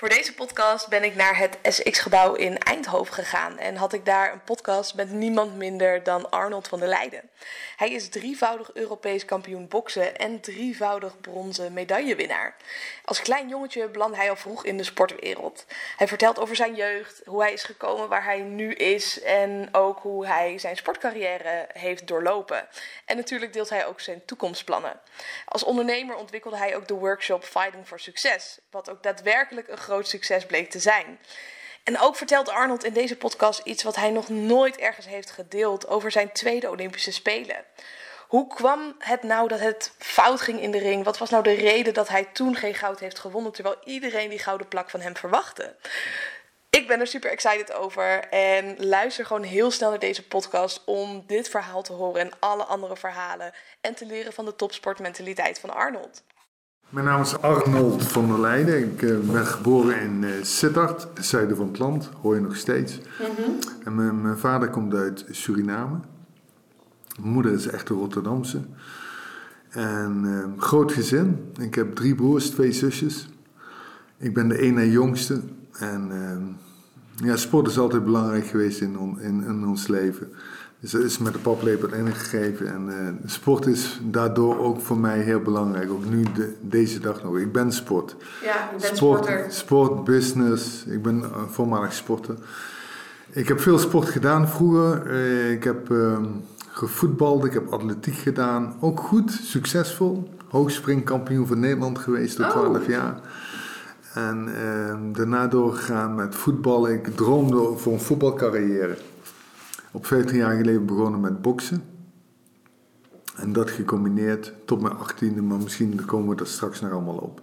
Voor deze podcast ben ik naar het SX-gebouw in Eindhoven gegaan en had ik daar een podcast met niemand minder dan Arnold van der Leijden. Hij is drievoudig Europees kampioen boksen en drievoudig bronzen medaillewinnaar. Als klein jongetje belandde hij al vroeg in de sportwereld. Hij vertelt over zijn jeugd, hoe hij is gekomen waar hij nu is en ook hoe hij zijn sportcarrière heeft doorlopen. En natuurlijk deelt hij ook zijn toekomstplannen. Als ondernemer ontwikkelde hij ook de workshop Fighting for Success, wat ook daadwerkelijk een groot succes bleek te zijn. En ook vertelt Arnold in deze podcast iets wat hij nog nooit ergens heeft gedeeld over zijn tweede Olympische Spelen. Hoe kwam het nou dat het fout ging in de ring? Wat was nou de reden dat hij toen geen goud heeft gewonnen, terwijl iedereen die gouden plak van hem verwachtte? Ik ben er super excited over en luister gewoon heel snel naar deze podcast om dit verhaal te horen en alle andere verhalen en te leren van de topsportmentaliteit van Arnold. Mijn naam is Arnold van der Leijden. Ik uh, ben geboren in uh, Sittard, het zuiden van het land, hoor je nog steeds. Mm-hmm. En mijn, mijn, vader komt uit Suriname. Mijn moeder is echt een Rotterdamse. En uh, groot gezin. Ik heb drie broers, twee zusjes. Ik ben de ene jongste. En ja, sport is altijd belangrijk geweest in, on, in, in ons leven. Dus dat is met de paplepel ingegeven. En uh, sport is daardoor ook voor mij heel belangrijk. Ook nu, de, deze dag nog. Ik ben sport. Ja, je bent sport, sporter. Sport, business. Ik ben uh, voormalig sporter. Ik heb veel sport gedaan vroeger. Uh, ik heb ehm, gevoetbald. Ik heb atletiek gedaan. Ook goed, succesvol. Hoogspringkampioen van Nederland geweest tot 12 oh. jaar. En ehm, daarna doorgegaan met voetballen. Ik droomde voor een voetbalcarrière. Op 15 jaar geleden begonnen met boksen. En dat gecombineerd tot mijn 18e, maar misschien komen we er straks nog allemaal op.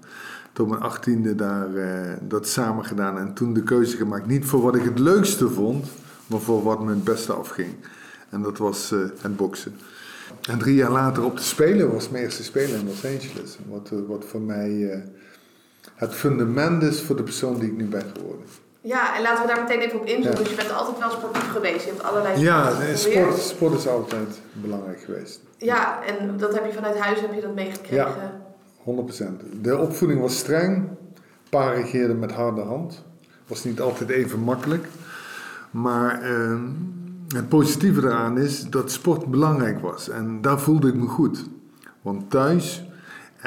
Tot mijn 18e daar uh, dat samen gedaan en toen de keuze gemaakt. Niet voor wat ik het leukste vond, maar voor wat me het beste afging. En dat was uh, het boksen. En drie jaar later op de Spelen was mijn eerste Spelen in Los Angeles. Wat, uh, wat voor mij het fundament is voor de persoon die ik nu ben geworden. Ja, en laten we daar meteen even op inzoomen. Ja. Dus je bent altijd wel sportief geweest. Je hebt allerlei Ja, sport, sport is altijd belangrijk geweest. Ja, en dat heb je vanuit huis heb je dat meegekregen? Ja, 100%. De opvoeding was streng. Pa regeerde met harde hand. Was niet altijd even makkelijk. Maar uh, het positieve eraan is dat sport belangrijk was. En daar voelde ik me goed. Want thuis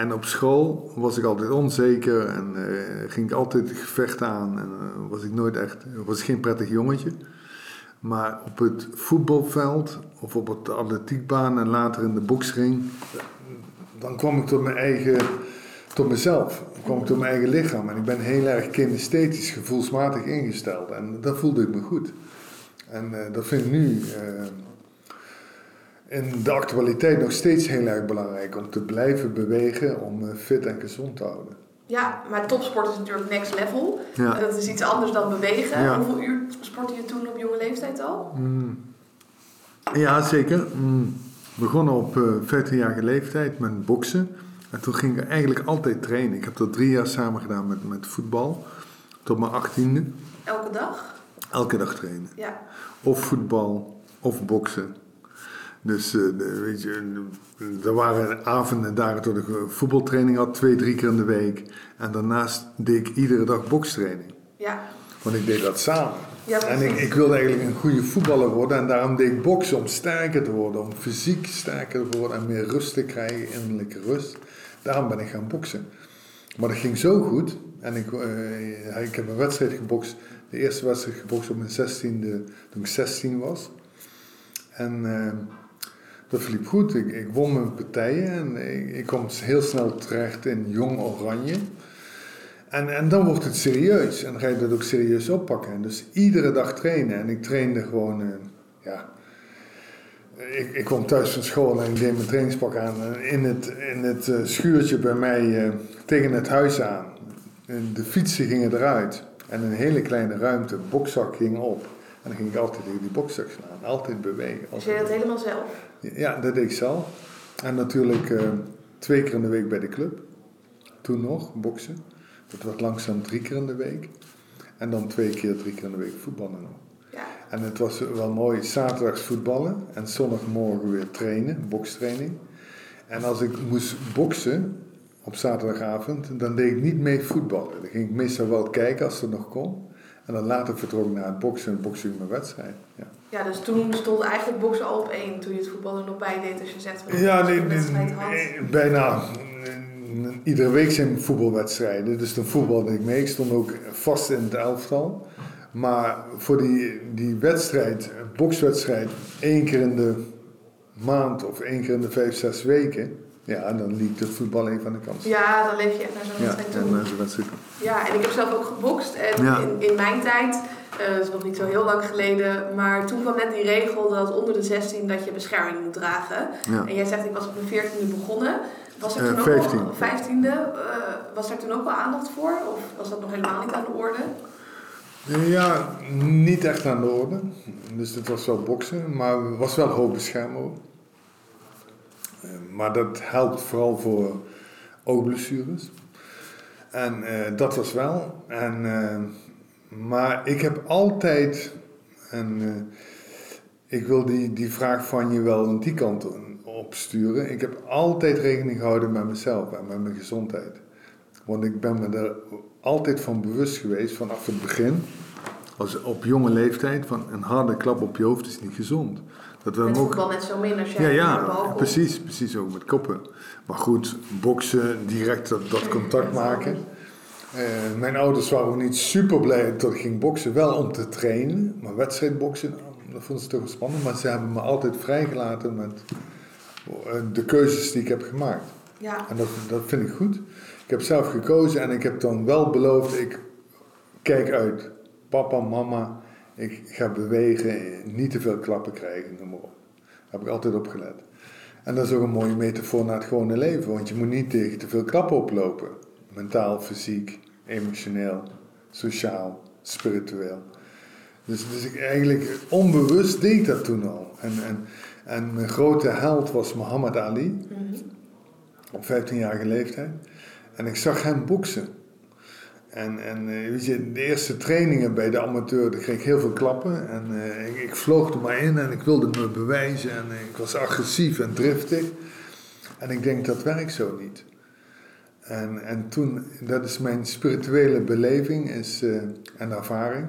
en op school was ik altijd onzeker en uh, ging ik altijd gevecht aan. En uh, was ik nooit echt, was geen prettig jongetje. Maar op het voetbalveld of op het atletiekbaan en later in de boksring, dan kwam ik tot mijn eigen, tot mezelf. Dan kwam ik tot mijn eigen lichaam. En ik ben heel erg kinesthetisch, gevoelsmatig ingesteld. En dat voelde ik me goed. En uh, dat vind ik nu in de actualiteit nog steeds heel erg belangrijk om te blijven bewegen, om fit en gezond te houden. Ja, maar topsport is natuurlijk next level. Ja. Dat is iets anders dan bewegen. Ja. Hoeveel uur sportte je toen op jonge leeftijd al? Mm. Ja, zeker. Mm. Begonnen op uh, 14 jaar leeftijd met boksen. En toen ging ik eigenlijk altijd trainen. Ik heb dat drie jaar samen gedaan met, met voetbal. Tot mijn achttiende. Elke dag? Elke dag trainen. Ja. Of voetbal, of boksen. Dus uh, weet je, er waren avonden en dagen tot ik voetbaltraining had, twee, drie keer in de week. En daarnaast deed ik iedere dag bokstraining. Ja. Want ik deed dat samen. Ja, en ik, ik, wilde eigenlijk een goede voetballer worden. En daarom deed ik boksen om sterker te worden, om fysiek sterker te worden en meer rust te krijgen, innerlijke rust. Daarom ben ik gaan boksen. Maar dat ging zo goed. En ik, uh, ik heb een wedstrijd gebokst. De eerste wedstrijd gebokst op mijn 16e, toen ik 16 was. En uh, dat verliep goed. Ik, won mijn partijen en ik, kwam heel snel terecht in Jong Oranje. En, en dan wordt het serieus. En dan ga je dat ook serieus oppakken. En dus iedere dag trainen. En ik trainde gewoon, uh, ja. Ik, ik kwam thuis van school en ik deed mijn trainingspak aan. In het, in het uh, schuurtje bij mij uh, tegen het huis aan. En de fietsen gingen eruit. En een hele kleine ruimte, bokzak ging op. En dan ging ik altijd tegen die bokzak slaan. Altijd bewegen. Dus je dat helemaal zelf? Ja, dat deed ik zelf. En natuurlijk uh, twee keer in de week bij de club. Toen nog, boksen. Dat werd langzaam drie keer in de week. En dan twee keer, drie keer in de week voetballen nog. Ja. En het was wel mooi, zaterdags voetballen en zondagmorgen weer trainen, bokstraining. En als ik moest boksen, op zaterdagavond. Dan deed ik niet mee voetballen. Dan ging ik meestal wel kijken als het nog kon. En dan later vertrok ik naar het boksen en bokste ik mijn wedstrijd. Ja. Ja, dus toen stond eigenlijk boksen al op één toen je het voetballen nog bij deed. Dus je zegt van Ja, nee, nee, bijna. eh, Iedere week zijn voetbalwedstrijden. Dus dan voetbalde ik mee. Ik stond ook vast in het elftal. Maar voor die, die wedstrijd, een bokswedstrijd, één keer in de maand of één keer in de vijf, zes weken. Ja, dan liep het voetbal even aan de kant. Ja, dan leef je echt naar zo'n Ja, wedstrijd toe. wedstrijd. Ja, en ik heb zelf ook gebokst. En Ja. in, in mijn tijd, eh, dat is nog niet zo heel lang geleden, maar toen kwam net die regel dat onder de 16 dat je bescherming moet dragen. Ja. En jij zegt, ik was op mijn 14e begonnen. Was er Eh, toen ook 15. al, 15e, eh, was er toen ook wel aandacht voor? Of was dat nog helemaal niet aan de orde? Ja, niet echt aan de orde. Dus het was wel boksen, maar het was wel hoog beschermen ook. Maar dat helpt vooral voor oogblessures. En dat was wel. En, maar ik heb altijd, en eh, ik wil die, die vraag van je wel aan die kant opsturen. Ik heb altijd rekening gehouden met mezelf en met mijn gezondheid. Want ik ben me er altijd van bewust geweest vanaf het begin, als op jonge leeftijd, van een harde klap op je hoofd is niet gezond. Dat Met ook voetbal net zo min als jij ja, ja, precies, precies ook met koppen. Maar goed, boksen, direct dat, dat contact maken. Eh, mijn ouders waren niet super blij dat ik ging boksen, wel om te trainen. Maar wedstrijdboksen, nou, dat vonden ze toch wel spannend. Maar ze hebben me altijd vrijgelaten met eh, de keuzes die ik heb gemaakt. Ja, En dat, dat vind ik goed. Ik heb zelf gekozen en ik heb dan wel beloofd, ik kijk uit. Papa, mama, ik ga bewegen, niet te veel klappen krijgen, noem maar op. Daar heb ik altijd op gelet. En dat is ook een mooie metafoor naar het gewone leven, want je moet niet tegen te veel klappen oplopen. Mentaal, fysiek, emotioneel, sociaal, spiritueel. Dus, dus ik eigenlijk onbewust deed ik dat toen al. En, en, en mijn grote held was Muhammad Ali Mhm. op 15-jarige leeftijd. En ik zag hem boksen. En, en eh, weet je, de eerste trainingen bij de amateur, daar kreeg ik heel veel klappen. En eh, ik, ik vloog er maar in en ik wilde me bewijzen. En eh, ik was agressief en driftig. En ik denk, dat werkt zo niet. En, en toen, dat is mijn spirituele beleving is, eh, en ervaring.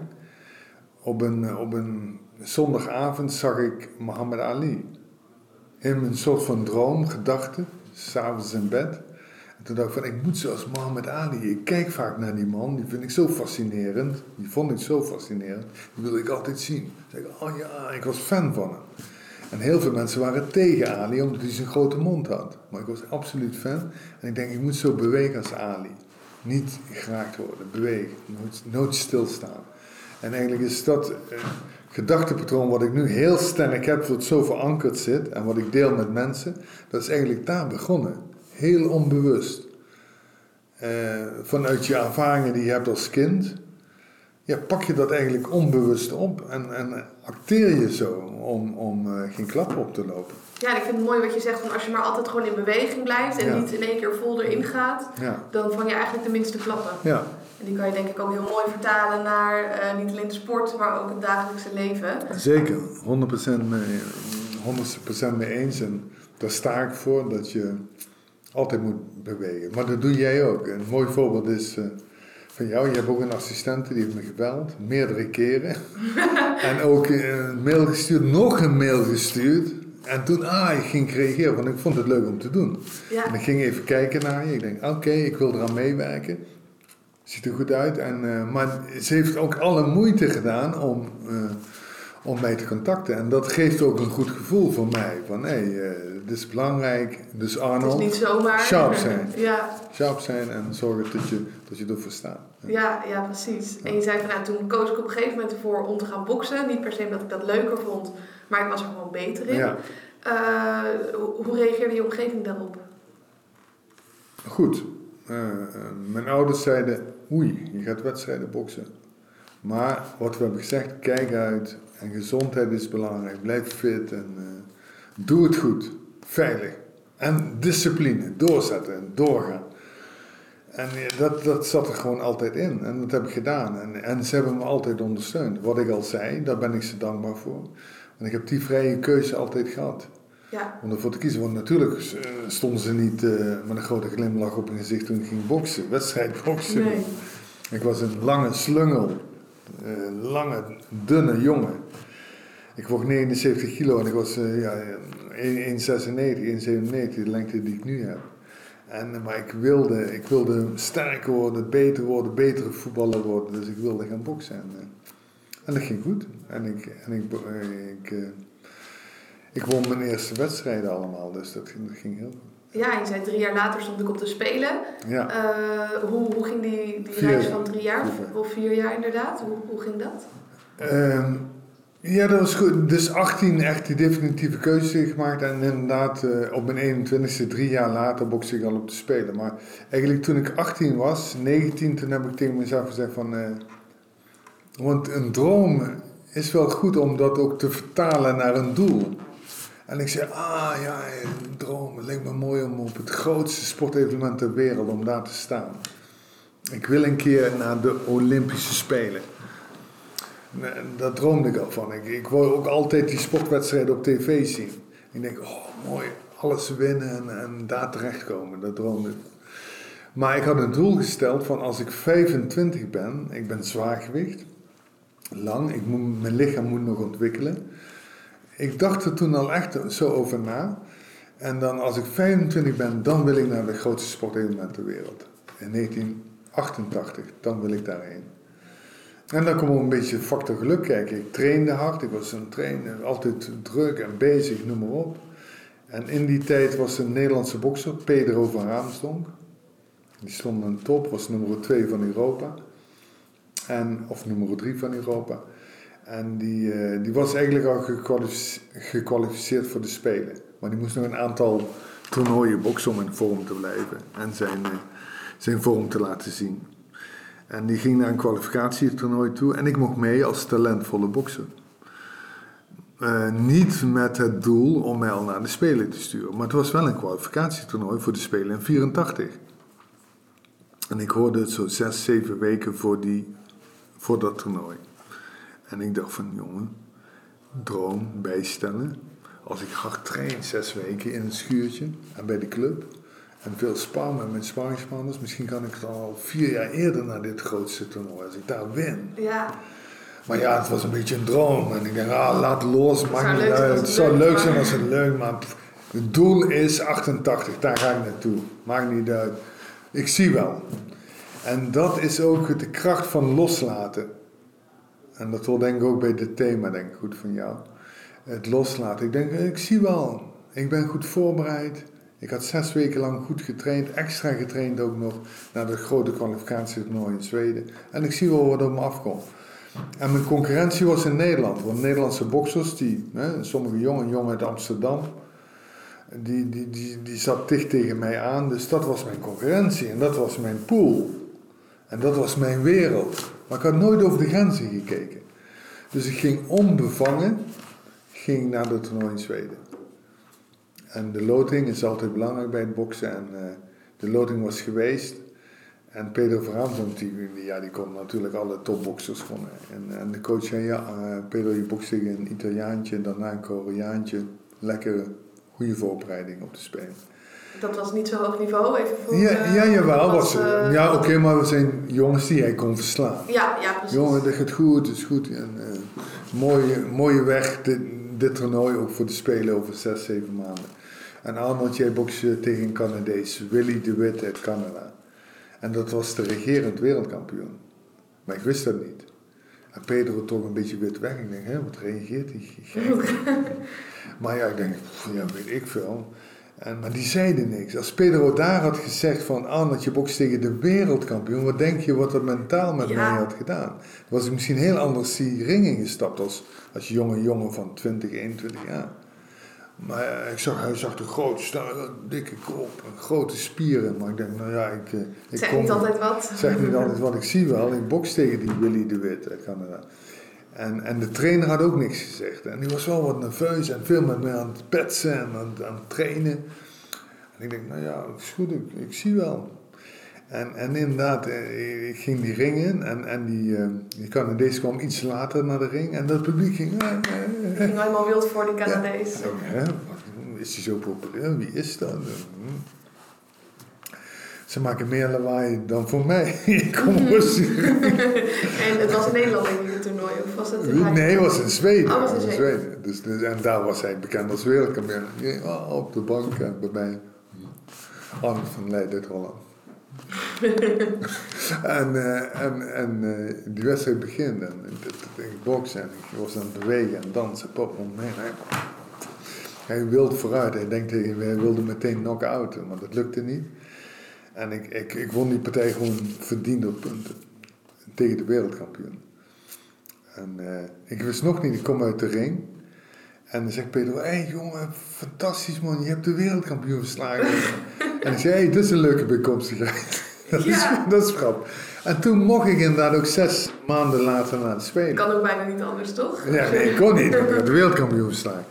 Op een, op een zondagavond zag ik Muhammad Ali. In een soort van droom, gedachte, s'avonds in bed. En toen dacht ik van, ik moet zoals Muhammad Ali. Ik kijk vaak naar die man, die vind ik zo fascinerend. Die vond ik zo fascinerend. Die wilde ik altijd zien. Zei ik, oh ja, ik was fan van hem. En heel veel mensen waren tegen Ali, omdat hij zo'n grote mond had. Maar ik was absoluut fan. En ik denk, ik moet zo bewegen als Ali. Niet geraakt worden, bewegen, nooit, nooit stilstaan. En eigenlijk is dat een gedachtepatroon wat ik nu heel sterk heb, wat zo verankerd zit en wat ik deel met mensen, dat is eigenlijk daar begonnen. Heel onbewust. Eh, vanuit je ervaringen die je hebt als kind, ja, pak je dat eigenlijk onbewust op en, en acteer je zo om, om eh, geen klap op te lopen. Ja, en ik vind het mooi wat je zegt, van als je maar altijd gewoon in beweging blijft en Ja. niet in één keer vol erin gaat, Ja, dan vang je eigenlijk de minste klappen. ja. En die kan je denk ik ook heel mooi vertalen naar eh, niet alleen de sport, maar ook het dagelijkse leven. Zeker, 100% mee, 100% mee eens. En daar sta ik voor dat je altijd moet bewegen. Maar dat doe jij ook. Een mooi voorbeeld is eh, van jou. Je hebt ook een assistente die heeft me gebeld, meerdere keren. en ook een mail gestuurd, nog een mail gestuurd. En toen, ah, ik ging reageren, want ik vond het leuk om te doen. Ja, En ik ging even kijken naar je. Ik denk, oké, ik wil eraan meewerken. Ziet er goed uit. En, eh, maar ze heeft ook alle moeite gedaan om, eh, om mij te contacten. En dat geeft ook een goed gevoel voor mij. Van, hé, hey, eh, dit is belangrijk. Dus het Arnold, is niet zomaar. Sharp zijn. ja, sharp zijn en zorgen dat je, dat je ervoor staat. ja, ja, precies. En je zei van, nou, toen koos ik op een gegeven moment ervoor om te gaan boksen. Niet per se omdat ik dat leuker vond, maar ik was er gewoon beter in. Ja, Eh, hoe, reageerde je omgeving daarop? goed. Eh, mijn ouders zeiden, oei, je gaat wedstrijden boksen. Maar wat we hebben gezegd, kijk uit. En gezondheid is belangrijk. Blijf fit en eh, doe het goed. Veilig. En discipline. Doorzetten en doorgaan. En eh, dat, dat zat er gewoon altijd in. En dat heb ik gedaan. En, en ze hebben me altijd ondersteund. Wat ik al zei, daar ben ik ze dankbaar voor. Want ik heb die vrije keuze altijd gehad. Ja. Om ervoor te kiezen. Want natuurlijk eh, stonden ze niet met een grote glimlach op hun gezicht toen ik ging boksen. Wedstrijd boksen. Nee. Ik was een lange slungel. Eh, lange, dunne jongen. Ik woog 79 kilo en ik was eh, ja, 1,96, 1,97, de lengte die ik nu heb. En, eh, maar ik wilde, ik wilde sterker worden, beter worden, betere voetballer worden. Dus ik wilde gaan boksen. En, en dat ging goed. En ik, en ik, ik, ik won mijn eerste wedstrijden allemaal, dus dat ging, dat ging heel goed. Ja, je zei drie jaar later stond ik op de Spelen. Ja. Eh, hoe, hoe ging die, die reis van drie jaar, of, vier jaar inderdaad? Hoe, hoe ging dat? Ehm, ja, dat was goed. Dus 18 echt die definitieve keuze gemaakt. En inderdaad, eh, op mijn 21ste, drie jaar later, bokste ik al op de Spelen. Maar eigenlijk toen ik 18 was, 19, toen heb ik tegen mezelf gezegd van... eh, want een droom is wel goed om dat ook te vertalen naar een doel. En ik zei, ah ja, een droom. Het lijkt me mooi om op het grootste sportevenement ter wereld, om daar te staan. Ik wil een keer naar de Olympische Spelen. Nee, Daar droomde ik al van. Ik, ik wou ook altijd die sportwedstrijden op tv zien. Ik denk, oh mooi, alles winnen en, en daar terechtkomen. Dat droomde ik. Maar ik had een doel gesteld van als ik 25 ben, ik ben zwaargewicht, lang, ik moet, mijn lichaam moet nog ontwikkelen. Ik dacht er toen al echt zo over na. En dan als ik 25 ben, dan wil ik naar de grootste sportevenement ter wereld. In 1988, dan wil ik daarheen. En dan komt ook een beetje factor geluk kijken. Ik trainde hard, ik was een trainer, altijd druk en bezig, noem maar op. En in die tijd was een Nederlandse bokser, Pedro van Raamsdonk. Die stond aan top, was nummer 2 van Europa. En, of nummer 3 van Europa. En die, eh, die was eigenlijk al gekwalificeerd, voor de Spelen. Maar die moest nog een aantal toernooien boksen om in vorm te blijven. En zijn, eh, zijn vorm te laten zien. En die ging naar een kwalificatietoernooi toe. En ik mocht mee als talentvolle bokser. Eh, niet met het doel om mij al naar de Spelen te sturen. Maar het was wel een kwalificatietoernooi voor de Spelen in 84. En ik hoorde het zo zes, zeven weken voor, die, voor dat toernooi. En ik dacht van, jongen, droom bijstellen. Als ik hard train, zes weken in een schuurtje en bij de club. En veel spar met mijn sparringspartners. Misschien kan ik al vier jaar eerder naar dit grootste toernooi. Als ik daar win. Ja, Maar ja, het was een beetje een droom. En ik dacht, ah, laat los, maakt niet uit. Het het zou leuk zijn maar- als het leuk, maar pff, het doel is 88, daar ga ik naartoe. Maakt niet uit. Ik zie wel. En dat is ook de kracht van loslaten. En dat hoort denk ik ook bij dit thema, denk ik, goed van jou. Het loslaten. Ik denk, ik zie wel. Ik ben goed voorbereid. Ik had zes weken lang goed getraind, extra getraind ook nog, naar de grote kwalificatietoernooi in Zweden. En ik zie wel wat op me afkomt. En mijn concurrentie was in Nederland. Want Nederlandse boksers, die, hè, sommige jongen, jongen uit Amsterdam, die, die, die, die zat dicht tegen mij aan. Dus dat was mijn concurrentie en dat was mijn pool. En dat was mijn wereld. Maar ik had nooit over de grenzen gekeken. Dus ik ging onbevangen ging naar de toernooi in Zweden. En de loting is altijd belangrijk bij het boksen. En eh, de loting was geweest. En Pedro Verhaamdonk, die, ja, die kon natuurlijk alle topboxers gewonnen. En, en de coach zei, ja, eh, Pedro, je bokst tegen een Italiaantje, daarna een Koreaantje. Lekkere, goede voorbereiding op de Spelen. Dat was niet zo hoog niveau. Even voor, Ja, eh, ja jawel. Was, eh, ja, oké, maar we zijn jongens die hij kon verslaan. Ja, ja, precies. Jongen, dat gaat goed, dat is goed. En, eh, mooie, mooie weg, dit, dit toernooi ook voor de Spelen over zes, zeven maanden. En Arnold, jij bokste tegen een Canadees, Willy de Wit uit Canada. En dat was de regerend wereldkampioen. Maar ik wist dat niet. En Pedro toch een beetje wit weg. Ik denk, hè, wat reageert hij? maar ja, ik denk, ja, weet ik veel. En, maar die zeiden niks. Als Pedro daar had gezegd van, Arnold, je bokst tegen de wereldkampioen. Wat denk je wat dat mentaal met Ja. mij had gedaan? Was ik misschien heel anders die ring ingestapt als, als jonge jongen van 20, 21 jaar. Maar eh, ik zag, hij zag de grote, dikke kop, en grote spieren. Maar ik denk, nou ja, ik, eh, ik Zeg kom- niet altijd wat. zeg niet altijd wat ik zie wel. Ik boks tegen die Willy de Wit uit Canada. En, en de trainer had ook niks gezegd. En die was wel wat nerveus en veel met mij aan het petsen en aan, het- aan het trainen. En ik denk, nou ja, het is goed, ik, ik zie wel. En, en inderdaad, eh, ik ging die ring in en, en die, eh, die Canadees kwam iets later naar de ring. En dat publiek ging... eh, ging helemaal wild voor die Canadees. ja, is hij zo populair? Wie is dat? Hm. Ze maken meer lawaai dan voor mij. Ik kom en het was in Nederland denk ik het toernooi, of was het in Nee, het was in Zweden. Oh, was in Zweden. Dus, dus, en daar was hij bekend als wereldkampioen. Oh, op de bank en bij mij. Arnold van Leiden Holland. en uh, en, en uh, die wedstrijd begint en ik boksen en ik was aan het bewegen en dansen. Pop, nee, nee. Hij wilde vooruit. Hij denkt, hij wilde meteen knock-outen, maar dat lukte niet. En ik, ik, ik won die partij gewoon verdiend op punten. Tegen de wereldkampioen. En uh, ik wist nog niet, ik kom uit de ring. En dan zegt Pedro, hé hey, jongen, fantastisch man, je hebt de wereldkampioen verslagen. en ik zei, hé, hey, dit is een leuke bijkomstigheid. dat, is, dat is grappig. En toen mocht ik inderdaad ook zes maanden later naar de Spelen. Kan ook bijna niet anders, toch? Ja, nee, ik kon niet. Ik heb de wereldkampioen verslagen.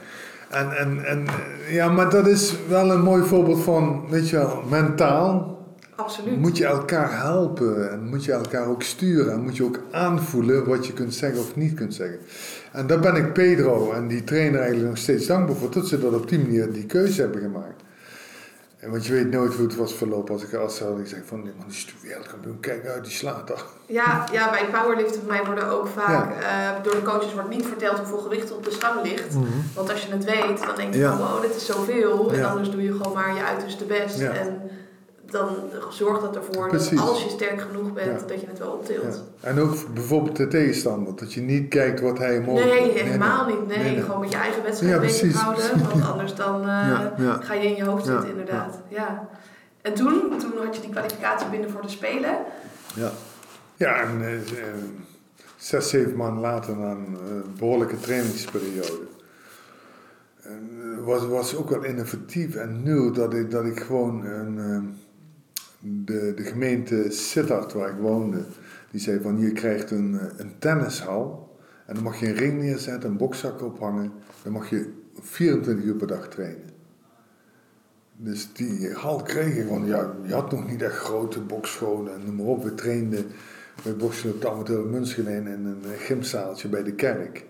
En, en, en ja, maar dat is wel een mooi voorbeeld van, weet je wel, mentaal Absoluut. Moet je elkaar helpen en moet je elkaar ook sturen en moet je ook aanvoelen wat je kunt zeggen of niet kunt zeggen. En daar ben ik Pedro en die trainer eigenlijk nog steeds dankbaar voor dat ze dat op die manier die keuze hebben gemaakt. En want je weet nooit hoe het was verlopen als ik als had ik zeg van nee man die is wereldkampioen, kijk uit die slaat toch. Ja, ja bij powerliften mij worden ook vaak uh, door de coaches wordt niet verteld hoeveel gewicht op de stang ligt. Mhm. Want als je het weet dan denk je van oh dit is zoveel en anders doe je gewoon maar je uiterste best. En dan zorgt dat ervoor dat als je sterk genoeg bent, dat je het wel optilt. Ja. En ook bijvoorbeeld de tegenstander, dat je niet kijkt wat hij mogelijk... Nee, helemaal niet. Nee, gewoon met je eigen wedstrijd bezig houden, want anders dan uh, ga je in je hoofd zitten inderdaad. Ja. En toen, toen had je die kwalificatie binnen voor de Spelen. Ja, ja en uh, zes, zeven maanden later na een behoorlijke trainingsperiode was, was ook wel innovatief en nieuw dat ik, dat ik gewoon een, de, de gemeente Sittard, waar ik woonde, die zei van je krijgt een, eh, een tennishal en dan mag je een ring neerzetten, een bokzak ophangen, dan mag je 24 uur per dag trainen. Dus die hal kreeg ik, want ja, je had nog niet echt grote bokscholen en noem maar op. We trainden bij boksen op de amateur Munschelen in een gymzaaltje bij de kerk.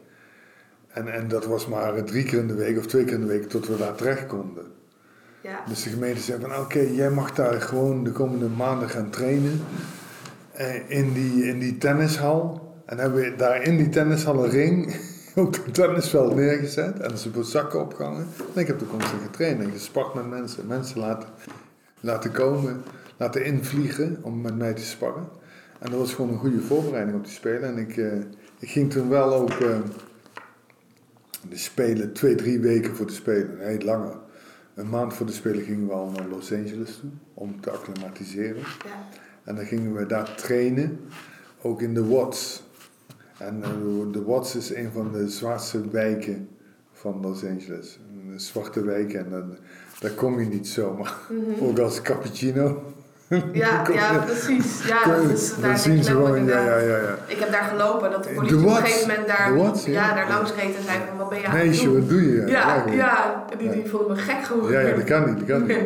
En, en dat was maar drie keer in de week of twee keer in de week tot we daar terecht konden. Ja. Dus de gemeente zei van oké, jij mag daar gewoon de komende maanden gaan trainen eh, in, die, in die tennishal. En hebben daar in die tennishal een ring op het tennisveld neergezet en ze hebben zakken opgehangen. En ik heb de constant getraind en gespart met mensen. Mensen laten, laten komen, laten invliegen om met mij te sparren. En dat was gewoon een goede voorbereiding op die spelen. En ik, uh, ik ging toen wel ook uh, de spelen, twee, drie weken voor de spelen, heel langer een maand voor de Spelen gingen we al naar Los Angeles toe om te acclimatiseren. Ja. En dan gingen we daar trainen, ook in de Watts. En eh, de Watts is een van de zwaarste wijken van Los Angeles. Een zwarte wijk en dan, daar kom je niet zomaar. Mhm. Ook als cappuccino. Ja, ja, precies. Ja, dat is, daar zien ze gewoon, ja, ja, ja, ja. Ik heb daar gelopen, dat de politie op een gegeven moment daar, what, ja. daar langs reed en zei van, wat ben je aan het doen? wat doe je? Ja, ja, die, die vonden me gek geworden. Ja, ja, dat kan niet, dat kan niet.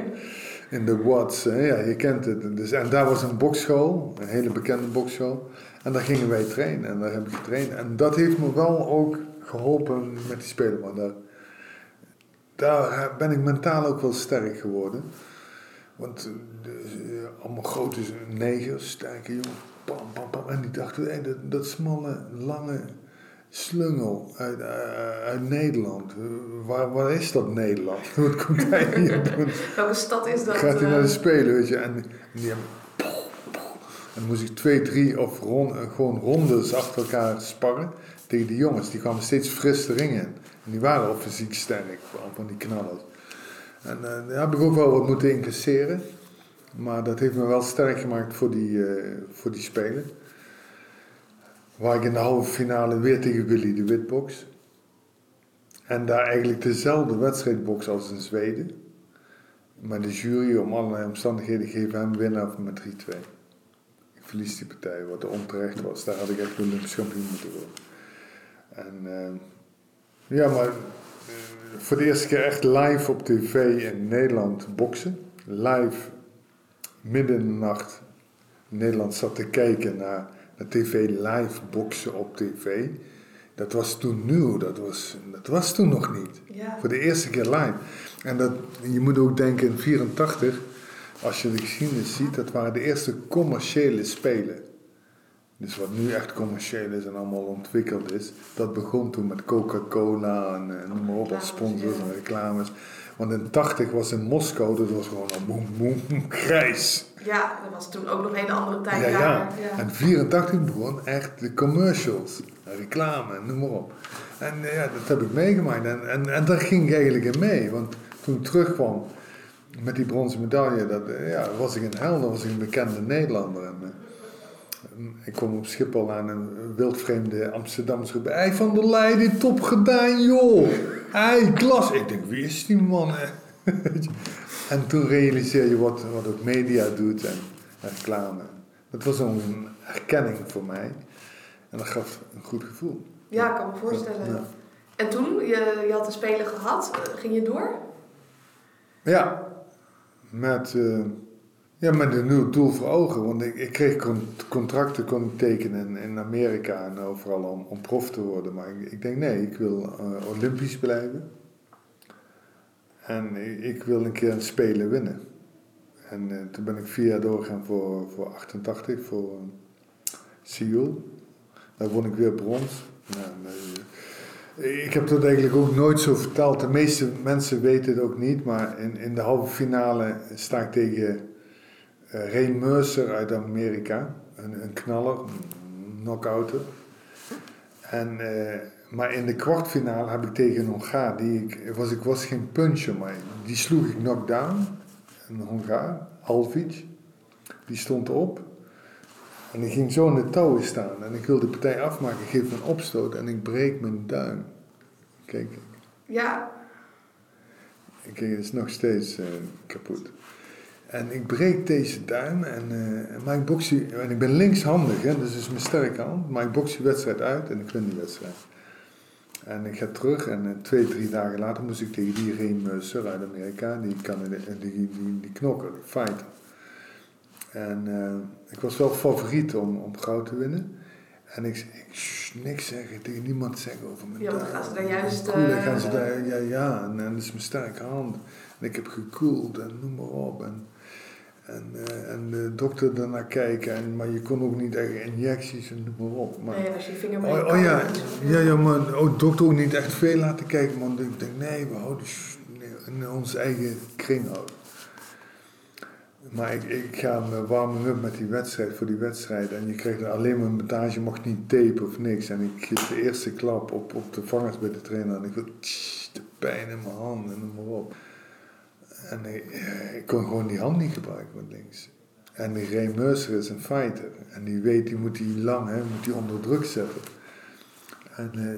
In de Watts, hè, ja, je kent het. Dus, en daar was een bokschool, een hele bekende bokschool. En daar gingen wij trainen en daar heb ik getraind. En dat heeft me wel ook geholpen met die spelen. Maar daar, daar ben ik mentaal ook wel sterk geworden. Want de, eh, allemaal grote negers, sterke jongen. Bam, bam, bam. En die dachten, hey, dat, dat smalle, lange slungel uit, uit Nederland. Waar, waar is dat Nederland? Wat komt hij hier doen? Welke stad is dat? Gaat hij naar de Spelen, weet je. En, en die hebben... En dan moest ik twee, drie of rond, gewoon rondes achter elkaar sparren tegen die jongens. Die kwamen steeds fris de ring in. En die waren al fysiek sterk, van die knallers. En uh, daar heb ik ook wel wat moeten incasseren. Maar dat heeft me wel sterk gemaakt voor die, uh, voor die Spelen. Waar ik in de halve finale weer tegen Willy de Witbox. En daar eigenlijk dezelfde wedstrijd box als in Zweden. Maar de jury om allerlei omstandigheden geven hem winnaar met 3-2. Ik verlies die partij, wat onterecht was. Daar had ik echt Olympisch kampioen moeten worden. En uh, ja, maar voor de eerste keer echt live op tv in Nederland boksen. Live, midden in de nacht. Nederland zat te kijken naar, naar tv, live boksen op tv. Dat was toen nieuw, dat was, dat was toen nog niet. Ja. Voor de eerste keer live. En dat, je moet ook denken in 84, als je de geschiedenis ziet, dat waren de eerste commerciële spelen. Dus wat nu echt commercieel is en allemaal ontwikkeld is, dat begon toen met Coca-Cola en, en noem maar op als sponsors en reclames. Want in 80 was in Moskou, dat was gewoon een boem boem grijs. Ja, dat was toen ook nog een hele andere tijd. Ja, ja. ja. En 84 begon echt de commercials, reclame, noem maar op. En ja, dat heb ik meegemaakt en, en, en daar ging ik eigenlijk in mee. Want toen ik terugkwam met die bronzen medaille, dat, ja, was ik een held, was ik een bekende Nederlander. En, ik kom op Schiphol aan een wildvreemde Amsterdamse groep. Hij van der Leiden, top gedaan joh. Hij, klas. Ik denk, wie is die man? en toen realiseer je wat, wat ook media doet en reclame. Dat was een erkenning voor mij. En dat gaf een goed gevoel. Ja, ik kan me voorstellen. En toen, je, je had de Spelen gehad, ging je door? Ja, met... Uh, ja, met een nieuw doel voor ogen. Want ik, ik kreeg contracten kon tekenen in, Amerika en overal om, om prof te worden. Maar ik, ik denk, nee, ik wil uh, Olympisch blijven. En ik, wil een keer een Spelen winnen. En uh, toen ben ik vier jaar doorgegaan voor, voor 88, voor uh, Seoul. Daar won ik weer brons. Nou, ik heb dat eigenlijk ook nooit zo verteld. De meeste mensen weten het ook niet. Maar in, in de halve finale sta ik tegen Ray Mercer uit Amerika, een, een knaller, een knockouter. En, uh, maar in de kwartfinale heb ik tegen een Hongaar, die ik, was, ik was geen puncher, maar die sloeg ik knockdown. Een Hongaar, Alvic, die stond op. En ik ging zo in de touwen staan en ik wilde de partij afmaken. Ik geef een opstoot en ik breek mijn duim. Kijk. Ja. Kijk, het is nog steeds uh, kapot. En ik breek deze duim en, uh, maar ik box die, en ik ben linkshandig, hè, dus dat is mijn sterke hand. Maar ik box die wedstrijd uit en ik win die wedstrijd. En ik ga terug en uh, twee, drie dagen later moest ik tegen die Reem Sir uit Amerika, die, kan, die, die, die, die knokker, die fighter. En uh, ik was wel favoriet om, om goud te winnen. En ik, ik shh, niks zeggen, tegen niemand zeggen over mijn Ja, dan gaan ze daar juist... Cool, dan gaan ze daar, ja, ja, en, en dat is mijn sterke hand. En ik heb gekoeld en noem maar op. En, en, uh, en de dokter daarnaar kijken, en, maar je kon ook niet echt injecties en noem maar op. Maar, nee, als je vinger oh, oh ja, ja, ja, maar oh, dokter ook niet echt veel laten kijken, want ik denk, nee, we houden in onze eigen kring houden. Maar ik, ik ga me warmen up met die wedstrijd, voor die wedstrijd. En je krijgt alleen maar een bandage, je mag niet tapen of niks. En ik geef de eerste klap op, op de vangers bij de trainer. En ik wil de pijn in mijn handen en noem maar op. En ik, ik, kon gewoon die hand niet gebruiken met links. En die Ray Mercer is een fighter. En die weet, die moet die lang, hè, moet die onder druk zetten. En, uh,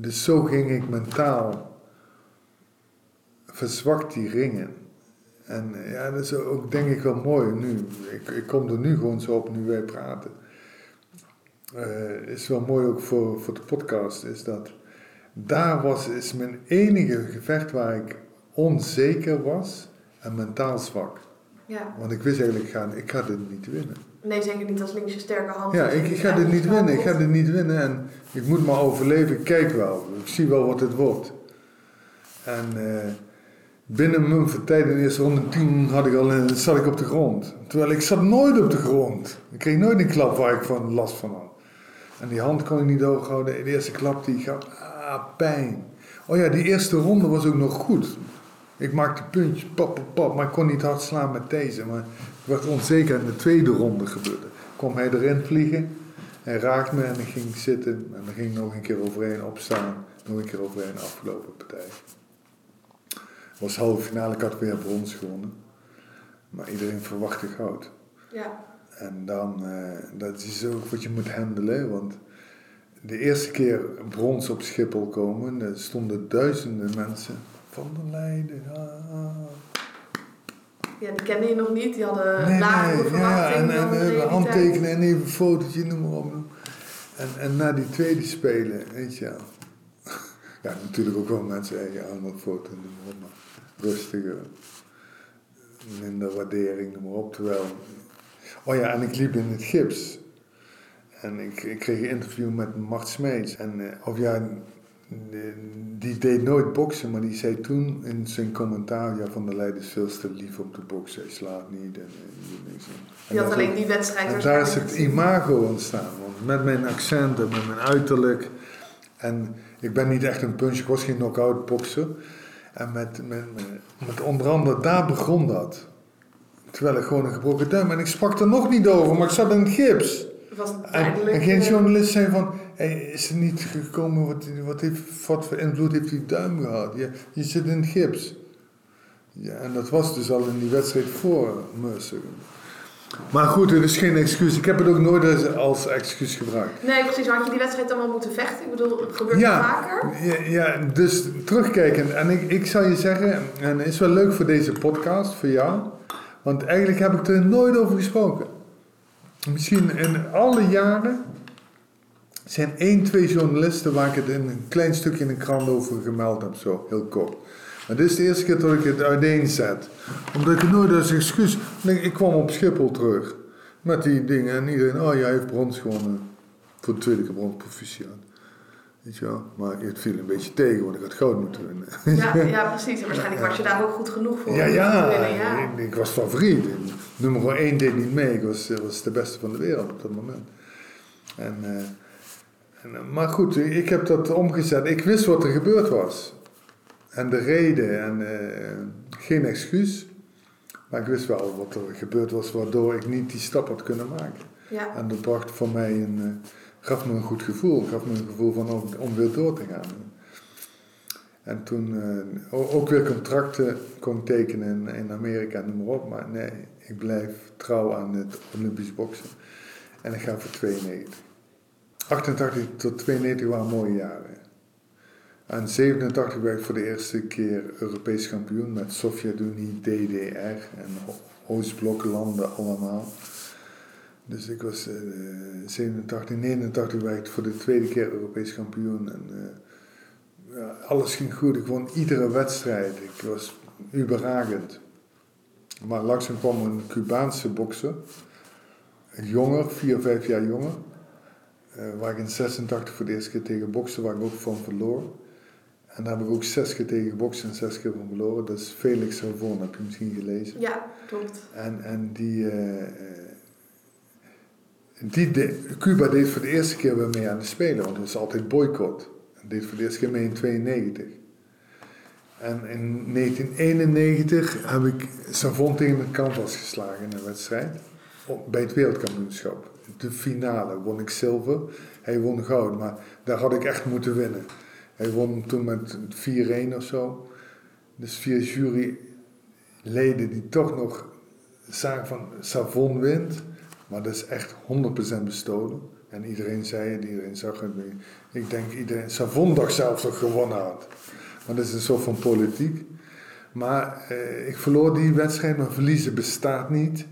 dus zo ging ik mentaal verzwakt die ringen. En ja, dat is ook denk ik wel mooi nu. Ik, ik kom er nu gewoon zo op nu wij praten. Uh, is wel mooi ook voor, voor de podcast, is dat daar was, is mijn enige gevecht waar ik onzeker was en mentaal zwak. Ja. Want ik wist eigenlijk, gaan, ik ga dit niet winnen. Nee, zeker niet als linkse sterke hand. Ja, ik, ik ga dit niet winnen. Ik ga dit niet winnen en ik moet maar overleven. Ik kijk wel. Ik zie wel wat het wordt. En uh, binnen mijn tijd in de eerste ronde 10 had ik al, zat ik op de grond. Terwijl ik zat nooit op de grond. Ik kreeg nooit een klap waar ik van last van had. En die hand kon ik niet houden. De eerste klap die gaf, ah, pijn. Oh ja, die eerste ronde was ook nog goed. Ik maakte puntjes, pap, pap, pap, maar ik kon niet hard slaan met deze. Maar ik werd onzeker in de tweede ronde gebeurde. Kwam hij erin vliegen, hij raakte me en ik ging zitten. En dan ging ik nog een keer overheen opstaan, nog een keer overheen afgelopen partij. Het was halve finale, ik had weer brons gewonnen. Maar iedereen verwachtte goud. Ja. En dan, uh, dat is ook wat je moet handelen, want de eerste keer brons op Schiphol komen, er stonden duizenden mensen van der Leiden. Ah. Ja, die kende je nog niet. Die hadden nee, lagere nee. Ja, en, en, en handtekenen en even een fotootje, noem maar op. En, en na die tweede spelen, weet je wel. Ja, natuurlijk ook wel mensen, hey, ja, een foto, noem maar op. Maar rustiger. Minder waardering, noem maar op. Terwijl... Oh ja, en ik liep in het gips. En ik, ik kreeg een interview met Mart Smeets. En, uh, of ja, die deed nooit boksen, maar die zei toen in zijn commentaar: ja, Van der Leijden is veel te lief om te boksen, hij slaat niet. En, en, en, die had alleen die wedstrijd En daar is het imago ontstaan, want met mijn accent en met mijn uiterlijk. En ik ben niet echt een punch, ik was geen knock-out bokser. En met, met, met, onder andere daar begon dat. Terwijl ik gewoon een gebroken duim en ik sprak er nog niet over, maar ik zat in het gips. Was en, en, geen journalist zei van, hey, is er niet gekomen, wat, wat, heeft, wat voor invloed heeft die duim gehad? Je, je zit in het gips. Ja, en dat was dus al in die wedstrijd voor Mercer. Maar goed, het is geen excuus. Ik heb het ook nooit als excuus gebruikt. Nee, precies. Had je die wedstrijd dan wel moeten vechten? Ik bedoel, het gebeurt ja, vaker. Ja, ja, dus terugkijken. En ik, ik zou je zeggen, en het is wel leuk voor deze podcast, voor jou. Want eigenlijk heb ik er nooit over gesproken. Misschien in alle jaren zijn één, twee journalisten waar ik het in een klein stukje in een krant over gemeld heb, zo heel kort. Maar dit is de eerste keer dat ik het uiteenzet. Omdat ik het nooit als excuus. Ik kwam op Schiphol terug met die dingen en iedereen, oh jij heeft brons gewonnen. Voor de tweede keer brons proficiat. Weet je wel? Maar het viel een beetje tegen, want ik had goud moeten winnen. Ja, ja precies. En waarschijnlijk was je daar ook goed genoeg voor. Ja, ja. ja. Ik, ik, was favoriet. Nummer 1 deed niet mee. Ik was, was de beste van de wereld op dat moment. En, uh, en, eh, maar goed, ik heb dat omgezet. Ik wist wat er gebeurd was. En de reden en uh, geen excuus. Maar ik wist wel wat er gebeurd was, waardoor ik niet die stap had kunnen maken. Ja. En dat bracht voor mij een, uh, gaf me een goed gevoel. Gaf me een gevoel van om, om weer door te gaan. En toen uh, ook weer contracten kon tekenen in, in Amerika en noem maar op. Maar nee, ik blijf trouw aan het Olympisch boksen. En ik ga voor 92. 88 tot 92 waren mooie jaren. En 87 werd ik voor de eerste keer Europees kampioen met Sovjet-Unie, DDR en Oostbloklanden allemaal. Dus ik was uh, 87, 89 werd ik voor de tweede keer Europees kampioen. En uh, ja, alles ging goed. Ik won iedere wedstrijd. Ik was überragend. Maar langzaam kwam een Cubaanse bokser, een jonger, vier, vijf jaar jonger. Uh, waar ik in 86 voor de eerste keer tegen boksen, waar ik ook van verloor. En daar heb ik ook zes keer tegen gebokst en zes keer van verloren. Dat is Felix Savon, heb je misschien gelezen. Ja, klopt. En, en die, uh, die de, Cuba deed voor de eerste keer weer mee aan de Spelen, want het was altijd boycott. En deed voor de eerste keer mee in 92. En in 1991 heb ik Savon tegen het canvas geslagen in een wedstrijd. Bij het wereldkampioenschap. De finale won ik zilver. Hij won goud, maar daar had ik echt moeten winnen. Hij won toen met 4-1 of zo. Dus vier juryleden die toch nog zagen van Savon wint. Maar dat is echt 100% bestolen. En iedereen zei het, iedereen zag het. Ik denk iedereen, Savon dacht zelf toch gewonnen had. Maar dat is een soort van politiek. Maar eh, ik verloor die wedstrijd, maar verliezen bestaat niet.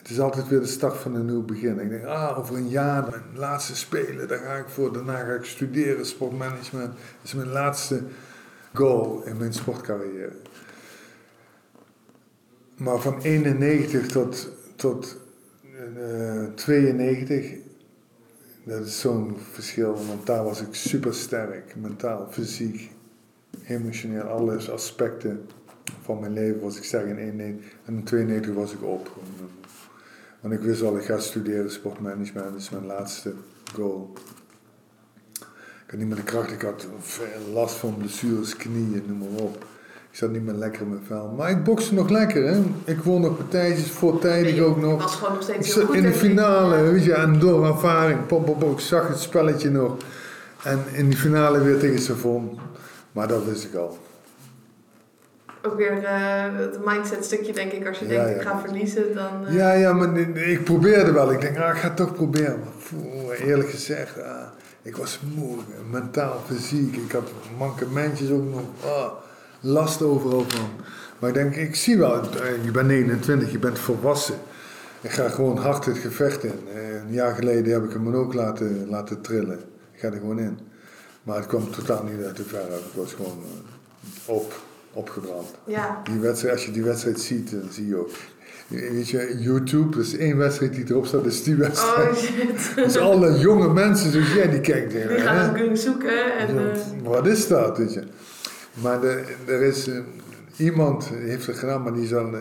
Het is altijd weer de start van een nieuw begin. Ik denk, ah, over een jaar, mijn laatste spelen, daar ga ik voor. Daarna ga ik studeren, sportmanagement. Dat is mijn laatste goal in mijn sportcarrière. Maar van 91 tot, tot uh, 92, dat is zo'n verschil. Want daar was ik super sterk, mentaal, fysiek, emotioneel, alle aspecten van mijn leven was ik sterk in 91. En in 92 was ik op. Want ik wist al, ik ga studeren sportmanagement, dat is mijn laatste goal. Ik had niet meer de kracht, ik had veel last van blessures, knieën, noem maar op. Ik zat niet meer lekker in mijn vel. Maar ik bokste nog lekker, hè. Ik won nog partijtjes, voortijdig nee, ook nog. was gewoon nog steeds heel goed. In de finale, weet je, en door ervaring, pop, pop, pop, ik zag het spelletje nog. En in die finale weer tegen Savon. Maar dat wist ik al ook weer uh, het mindset stukje, denk ik. Als je denkt, ik ga verliezen, dan... Uh... Ja, ja, maar ik probeerde wel. Ik denk, ah, ik ga het toch proberen. Maar eerlijk gezegd, ah, ik was moe. Mentaal, fysiek. Ik had mankementjes ook nog. Ah, last overal van. Maar ik denk, ik zie wel, eh, je bent 29, je bent volwassen. Ik ga gewoon hard het gevecht in. Een jaar geleden heb ik hem ook laten, laten trillen. Ik ga er gewoon in. Maar het kwam totaal niet uit de verf. Het was gewoon op opgebrand. Ja. Die wedstrijd, als je die wedstrijd ziet, dan zie je ook. Weet je, YouTube, dat is één wedstrijd die erop staat, dat is die wedstrijd. Oh shit. Dus alle jonge mensen zoals jij, die kijken tegen Die gaan het kunnen zoeken. En, Ja, eh, Wat is dat, weet je? Maar de, er is eh, iemand, die heeft het gedaan, maar die zal, eh,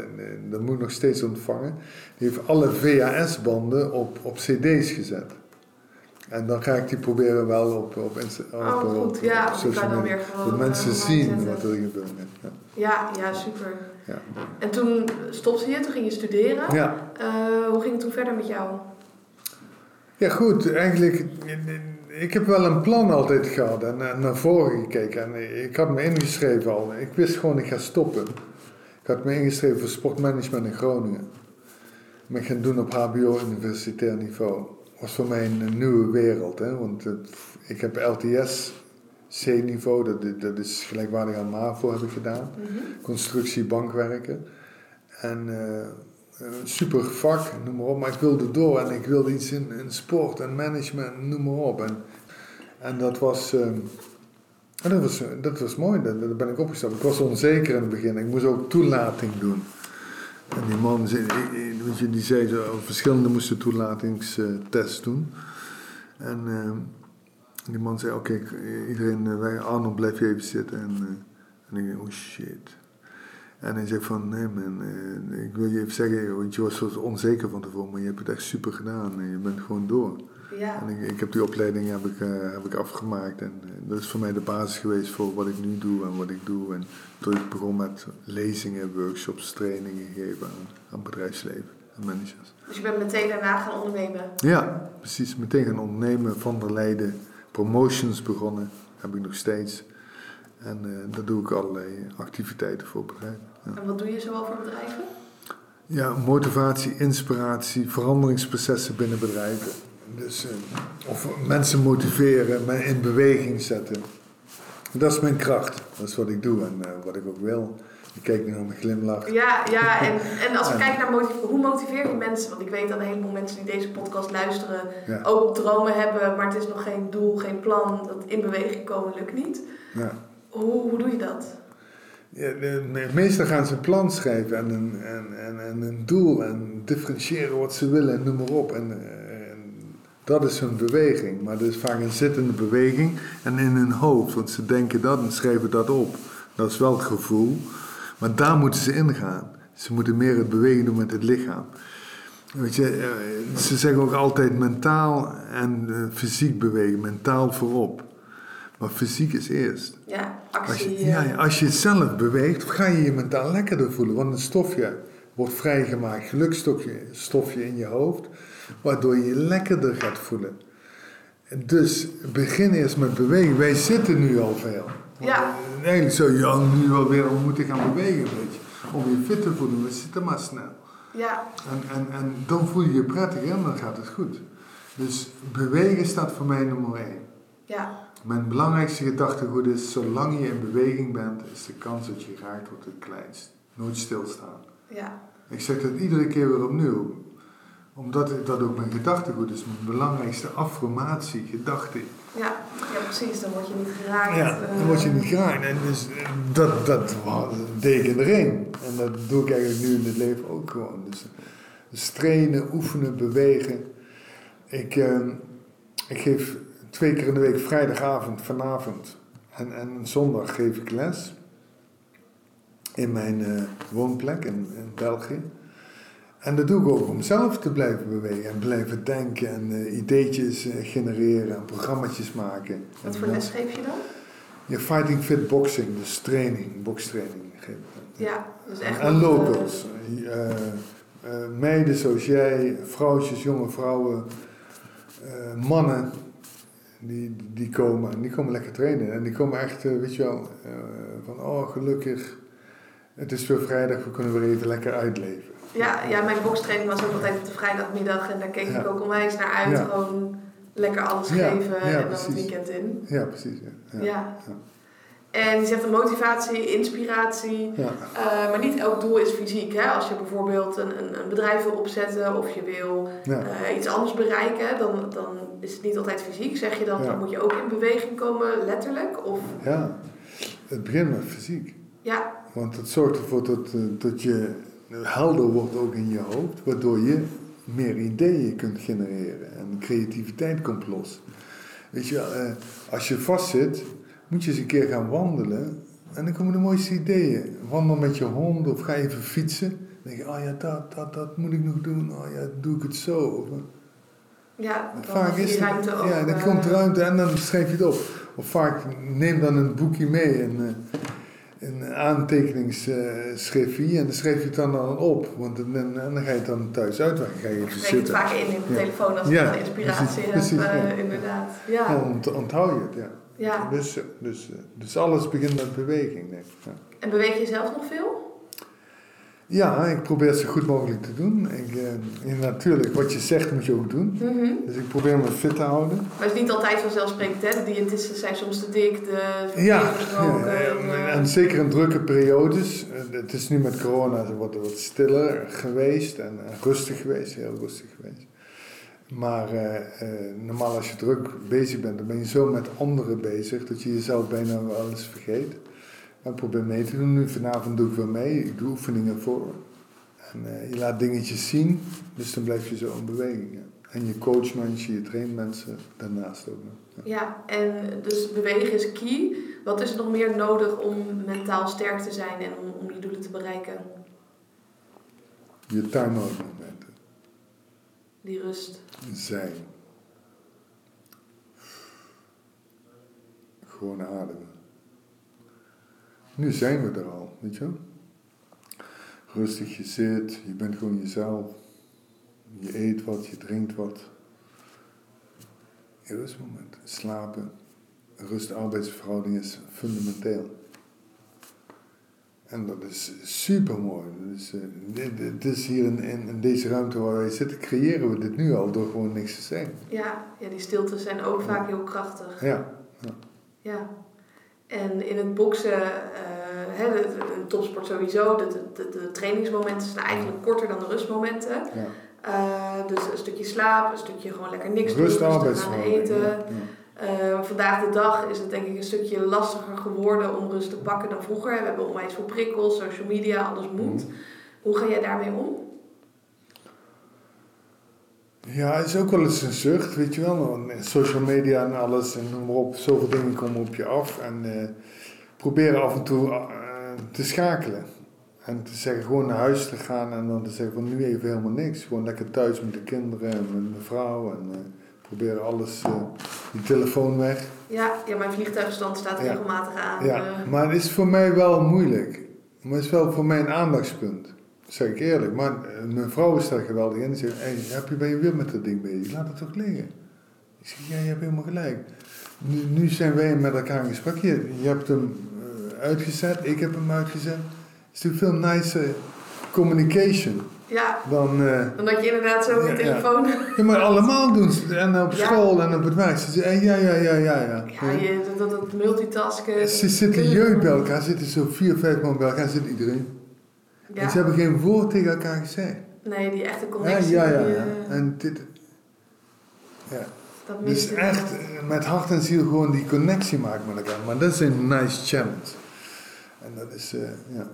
dat moet nog steeds ontvangen. Die heeft alle VHS-banden op, op CD's gezet. En dan ga ik die proberen wel op, op, Insta, op, Oh, op, goed. Ja, op social dan media. weer gewoon, Dat mensen eh, zien online wat er gebeurt. Ja. ja, ja, super. Ja. En toen stopte je, toen ging je studeren. Ja. Eh, hoe ging het toen verder met jou? ja, goed. Eigenlijk, ik heb wel een plan altijd gehad en naar, naar voren gekeken. En ik had me ingeschreven al. Ik wist gewoon, ik ga stoppen. Ik had me ingeschreven voor sportmanagement in Groningen. Maar ik ging doen op HBO-universitair niveau. Was voor mij een, nieuwe wereld. Hè? Want het, ik heb LTS C-niveau, dat, is- dat is gelijkwaardig aan MAVO heb ik gedaan. Constructie, bankwerken. En eh, een super vak, noem maar op. Maar ik wilde door en ik wilde iets in, in sport en management, noem maar op. En, en dat was... eh, en dat was, dat was mooi, daar, daar ben ik opgestapt. Ik was onzeker in het begin. Ik moest ook toelating doen. En die man die zei zo, verschillende moesten toelatingstests doen. En die man zei, oké, iedereen, eh, wij, Arnold blijf je even zitten. En, eh, en ik dacht, oh shit. En hij zei van, nee man, eh, ik wil je even zeggen, je was zo onzeker van tevoren, maar je hebt het echt super gedaan en je bent gewoon door. Ja. En ik, ik heb die opleiding heb ik, eh, heb ik afgemaakt en dat is voor mij de basis geweest voor wat ik nu doe en wat ik doe. En toen ik begon met lezingen, workshops, trainingen geven aan, aan bedrijfsleven en managers. Dus je bent meteen daarna gaan ondernemen. Ja, precies. Meteen gaan ondernemen, van der Leiden, promotions begonnen, heb ik nog steeds. En eh daar doe ik allerlei activiteiten voor bedrijven. Ja. En wat doe je zoal voor bedrijven? Ja, motivatie, inspiratie, veranderingsprocessen binnen bedrijven. Dus, eh, of mensen motiveren, maar in beweging zetten. Dat is mijn kracht. Dat is wat ik doe en eh, wat ik ook wil. Ik kijk nu naar mijn glimlach. Ja, ja en, en als we Ja. kijken naar motiv- hoe motiveer je mensen? Want ik weet dat een heleboel mensen die deze podcast luisteren Ja. ook dromen hebben, maar het is nog geen doel, geen plan. Dat in beweging komen lukt niet. Ja. Hoe, hoe doe je dat? Ja, me- meestal gaan ze een plan schrijven en een, en, en, en een doel en differentiëren wat ze willen en noem maar op. En, eh, en dat is hun beweging, maar dat is vaak een zittende beweging en in hun hoofd, want ze denken dat en schrijven dat op. Dat is wel het gevoel, maar daar moeten ze ingaan. Ze moeten meer het bewegen doen met het lichaam. Weet je, eh, ze zeggen ook altijd mentaal en eh, fysiek bewegen, mentaal voorop. Maar fysiek is eerst. Ja, Als actie. je, eh, ja, als je zelf beweegt, ga je je mentaal lekkerder voelen. Want een stofje wordt vrijgemaakt, gelukstofje stofje in je hoofd, waardoor je je lekkerder gaat voelen. En Dus begin eerst met bewegen. Wij zitten nu al veel. Ja. En Eigenlijk zou je al nu wel weer moeten gaan bewegen, weet je. Om je fit te voelen, we zitten maar snel. Ja, En, en, en dan voel je je prettig en dan gaat het goed. Dus bewegen staat voor mij nummer één. ja, Mijn belangrijkste gedachtegoed is, zolang je in beweging bent, is de kans dat je geraakt wordt het kleinst. Nooit stilstaan. ja. Ik zeg dat iedere keer weer opnieuw. Omdat dat ook mijn gedachtegoed is, mijn belangrijkste affirmatie, gedachte. Ja, ja, precies. Dan word je niet geraakt. Ja, eh, dan word je niet geraakt. En dus eh, dat, dat deed ik in de ring. En dat doe ik eigenlijk nu in het leven ook gewoon. Dus, dus trainen, oefenen, bewegen. Ik, eh, ik geef twee keer in de week, vrijdagavond, vanavond en, en zondag geef ik les. In mijn eh, woonplek in, in België. En dat doe ik ook om zelf te blijven bewegen en blijven denken en eh, ideetjes eh, genereren en programma's maken. Wat En voor les geef je dan? ja, fighting fit boxing, dus training, bokstraining geef. Ja, dus echt. En nog, locals. meiden zoals jij, vrouwtjes, jonge vrouwen, mannen, die, die komen en die komen lekker trainen. En die komen echt, weet je wel, van oh gelukkig, het is weer vrijdag, we kunnen weer even lekker uitleven. Ja, ja, mijn bokstraining was ook altijd op de vrijdagmiddag en daar keek Ja. ik ook onwijs naar uit. Ja. Gewoon lekker alles Ja, geven en dan precies. het weekend in. Ja, precies. Ja. Ja. Ja. En je zegt een motivatie, inspiratie. Eh, maar niet elk doel is fysiek. Hè? Als je bijvoorbeeld een, een, een bedrijf wil opzetten of je wil eh, iets anders bereiken, dan, dan is het niet altijd fysiek. Zeg je dan, dan moet je ook in beweging komen, letterlijk? Of ja, het begint met fysiek. ja, Want het zorgt ervoor dat, eh, dat je helder wordt ook in je hoofd, waardoor je meer ideeën kunt genereren en creativiteit komt los. Weet je, uh, als je vastzit, moet je eens een keer gaan wandelen en dan komen de mooiste ideeën. Wandel met je hond of ga even fietsen. Dan denk je, oh ja, dat, dat, dat moet ik nog doen. Oh ja, doe ik het zo. Ja, dan vaak is die ruimte ook. Ja, dan komt ruimte en dan schrijf je het op. Of vaak neem dan een boekje mee, eh, een aantekeningsschriftje en dan schrijf je het dan, dan op. Want dan, en dan ga je het dan thuis uitwerken. Ga je zitten. het vaak in in de telefoon als ja, je inspiratie precies, hebt, precies, uh, inderdaad. Ja. ja onthoud je het, ja. ja. Dus, dus, dus alles begint met beweging, denk ik. Ja. En beweeg je zelf nog veel? Ja, ik probeer het zo goed mogelijk te doen. Ik, uh, natuurlijk, wat je zegt moet je ook doen. Mhm. Dus ik probeer me fit te houden. Maar het is niet altijd vanzelfsprekend, hè? De diëtisten zijn soms te dik, de ja, ja, en, en, zeker in drukke periodes. Het is nu met corona het wat stiller geweest en rustig geweest, heel rustig geweest. Maar normaal als je druk bezig bent, dan ben je zo met anderen bezig dat je jezelf bijna wel eens vergeet. Maar ik probeer mee te doen. Nu vanavond doe ik wel mee. Ik doe oefeningen voor. En uh, je laat dingetjes zien, dus dan blijf je zo in beweging. Ja. En je coach mensen, je traint mensen daarnaast ook nog. Ja. ja, en dus bewegen is key. Wat is er nog meer nodig om mentaal sterk te zijn en om, om je doelen te bereiken? Je time-out momenten. Die rust. Zijn. Gewoon ademen. Nu zijn we er al, weet je Rustig je zit, je bent gewoon jezelf. Je eet wat, je drinkt wat. In rustmoment. Slapen. Rust-arbeidsverhouding is fundamenteel. En dat is super mooi. Dus, uh, dit, is hier in, in, deze ruimte waar wij zitten, creëren we dit nu al door gewoon niks te zeggen. Ja, ja die stiltes zijn ook vaak heel krachtig. Ja. ja. ja. En in het boksen, uh, hè, de, topsport sowieso, de, de, de, trainingsmomenten zijn eigenlijk korter dan de rustmomenten. Ja. Uh, dus een stukje slaap, een stukje gewoon lekker niks Rust, doen, rustig gaan eten. Ja, uh, vandaag de dag is het denk ik een stukje lastiger geworden om rust te pakken dan vroeger. We hebben onwijs veel prikkels, social media, alles moet. Mm. Hoe ga jij daarmee om? Ja, het is ook wel eens een zucht, weet je wel. Social media en alles en noem maar op, zoveel dingen komen op je af. En uh, proberen af en toe uh, te schakelen. En te zeggen gewoon naar huis te gaan en dan te zeggen van nu even helemaal niks. Gewoon lekker thuis met de kinderen en met mijn vrouw. En uh, proberen alles, die telefoon weg. Ja, ja mijn vliegtuigstand staat regelmatig aan. Ja, maar het is voor mij wel moeilijk. Maar het is wel voor mij een aandachtspunt zeg ik eerlijk. Maar eh, mijn vrouw is daar geweldig in. Ze zegt, hey, heb je, ben je weer met dat ding bezig? Laat het toch liggen. Ik zeg, ja, je hebt helemaal gelijk. Nu, nu zijn wij met elkaar in gesprek. Je, je hebt hem uh, uitgezet, ik heb hem uitgezet. Het is natuurlijk veel nicer communication. Ja, dan, uh, dan dat je inderdaad zo op je telefoon... Ja. ja. maar allemaal doen ze. En op school en op het werk. Ze ja, ja, ja, ja. Ja, ja je, dat, dat multitasken... Ze zitten jeugd bij elkaar, zitten zo vier, vijf man bij elkaar, zit iedereen. Ja. En ze hebben geen woord tegen elkaar gezegd. Nee, die echte connectie. Ja, ja, ja. Uh, en dit... Ja. Dat dus echt uh, met hart en ziel gewoon die connectie maken met elkaar. Maar dat is een nice challenge. En dat is, uh, ja.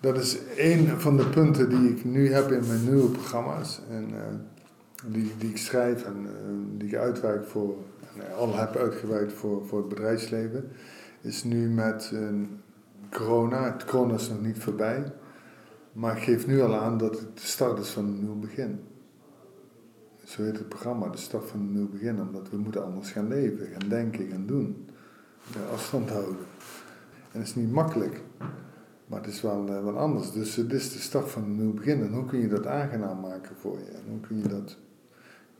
Dat is een van de punten die ik nu heb in mijn nieuwe programma's. En die, die ik schrijf en die ik uitwerk voor... En al heb uitgewerkt voor, voor het bedrijfsleven. Is nu met corona. Het corona is nog niet voorbij. Maar ik geef nu al aan dat het de start is van een nieuw begin. Zo heet het programma, de start van een nieuw begin. Omdat we moeten anders gaan leven, gaan denken, gaan doen. afstand houden. En het is niet makkelijk. Maar het is wel, uh, anders. Dus het is de start van een nieuw begin. En hoe kun je dat aangenaam maken voor je? En hoe kun je, dat,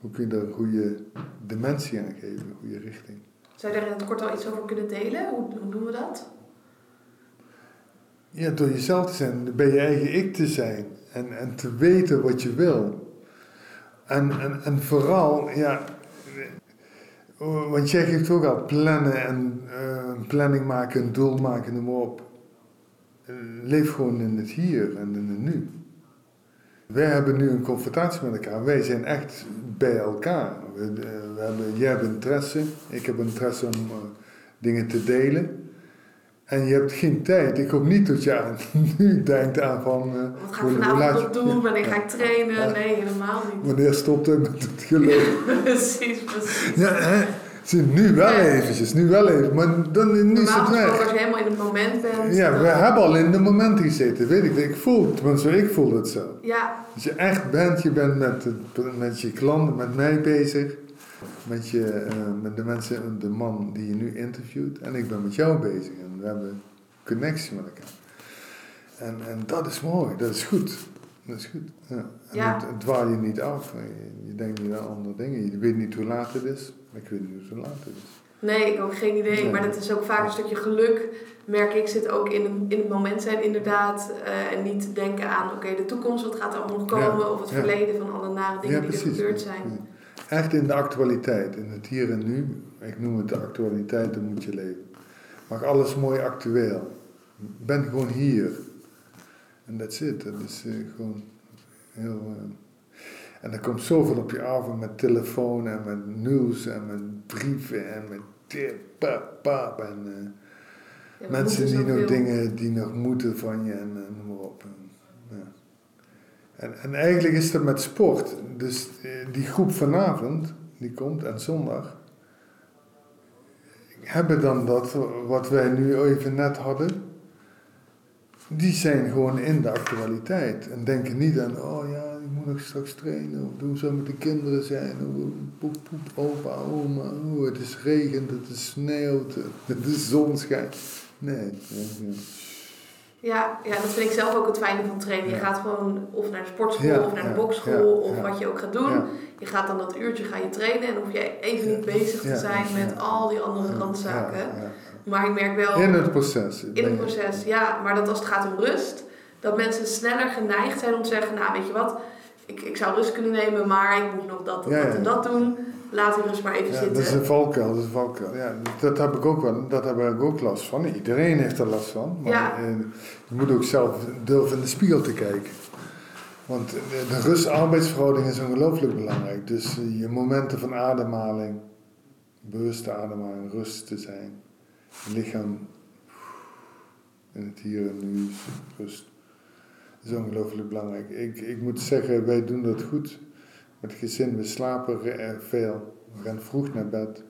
hoe kun je daar een goede dimensie aan geven, een goede richting? Zou je daar in het kort al iets over kunnen delen? Hoe doen we dat? Ja, door jezelf te zijn, bij je eigen ik te zijn en, en te weten wat je wil. En, en, en vooral, ja, want jij geeft ook al plannen en uh, planning maken, een doel maken, noem maar op. Leef gewoon in het hier en in het nu. Wij hebben nu een confrontatie met elkaar. Wij zijn echt bij elkaar. We, we hebben, jij hebt interesse, ik heb interesse om uh, dingen te delen. En je hebt geen tijd. Ik hoop niet dat je aan, nu denkt aan van... Uh, Wat ga ik vanavond nog doen? Wanneer ga ik trainen? Nee, helemaal niet. Wanneer stopt het met het geloof? precies, precies. Ja, hè? Nu wel eventjes, nu wel even, maar dan niet zo weg. als je helemaal in het moment bent. Ja, we hebben al in de momenten gezeten, weet ik. Ik voel, tenminste ik voel het zo. Ja. Als je echt bent, je bent met, met je klanten, met mij bezig. Met, je, uh, met de mensen, de man die je nu interviewt. En ik ben met jou bezig. En we hebben connectie met elkaar. En, en dat is mooi, dat is goed. Dat is goed. Ja. En ja. Het, dwaal je niet af. Je, je, denkt niet aan andere dingen. Je weet niet hoe laat het is. Ik weet niet hoe laat het is. Nee, ik heb ook geen idee. Maar dat is ook vaak een stukje geluk. Merk ik, zit ook in, in het moment zijn inderdaad. Uh, en niet denken aan, oké, de toekomst, wat gaat er allemaal nog komen? Of het verleden van alle nare dingen die er gebeurd zijn. Echt in de actualiteit, in het hier en nu. Ik noem het de actualiteit, dan moet je leven. Maar alles mooi actueel. Ben gewoon hier. En dat zit. Dat is uh, gewoon heel... Uh, en er komt zoveel op je af met telefoon en met nieuws en met brieven en met tip, pap, pap. En uh, ja, mensen die nog dingen die nog moeten van je en, en noem maar op. En, eigenlijk is dat met sport. Dus uh, die groep vanavond, die komt en zondag, hebben dan dat wat wij nu even net hadden die zijn gewoon in de actualiteit en denken niet aan, oh ja, ik moet nog straks trainen, of hoe zou met de kinderen zijn, of poep, poep, opa, oma, oh, het is regent, het is sneeuwt, de zon schijnt. Nee. Ja, ja, dat vind ik zelf ook het fijne van trainen. Je gaat gewoon of naar de sportschool of naar de bokschool of wat je ook gaat doen. Je gaat dan dat uurtje ga je trainen en hoef je even niet bezig te zijn met al die andere randzaken. Maar ik merk wel... In het proces. In het proces, ja. Maar dat als het gaat om rust, dat mensen sneller geneigd zijn om te zeggen, nou weet je wat, ik, ik zou rust kunnen nemen, maar ik moet nog dat, dat en dat doen. Laat die rust maar even zitten. Dat is een valkuil, dat is een valkuil. Ja, dat heb ik ook wel, dat heb ik ook last van. Iedereen heeft er last van. Maar ja. Eh, je moet ook zelf durven in de spiegel te kijken. Want de rust-arbeidsverhouding is ongelooflijk belangrijk. Dus eh, je momenten van ademhaling, bewuste ademhaling, rust te zijn lichaam in het hier en nu rust. Dat is ongelooflijk belangrijk. Ik, ik moet zeggen, wij doen dat goed. Met het gezin, we slapen veel. We gaan vroeg naar bed,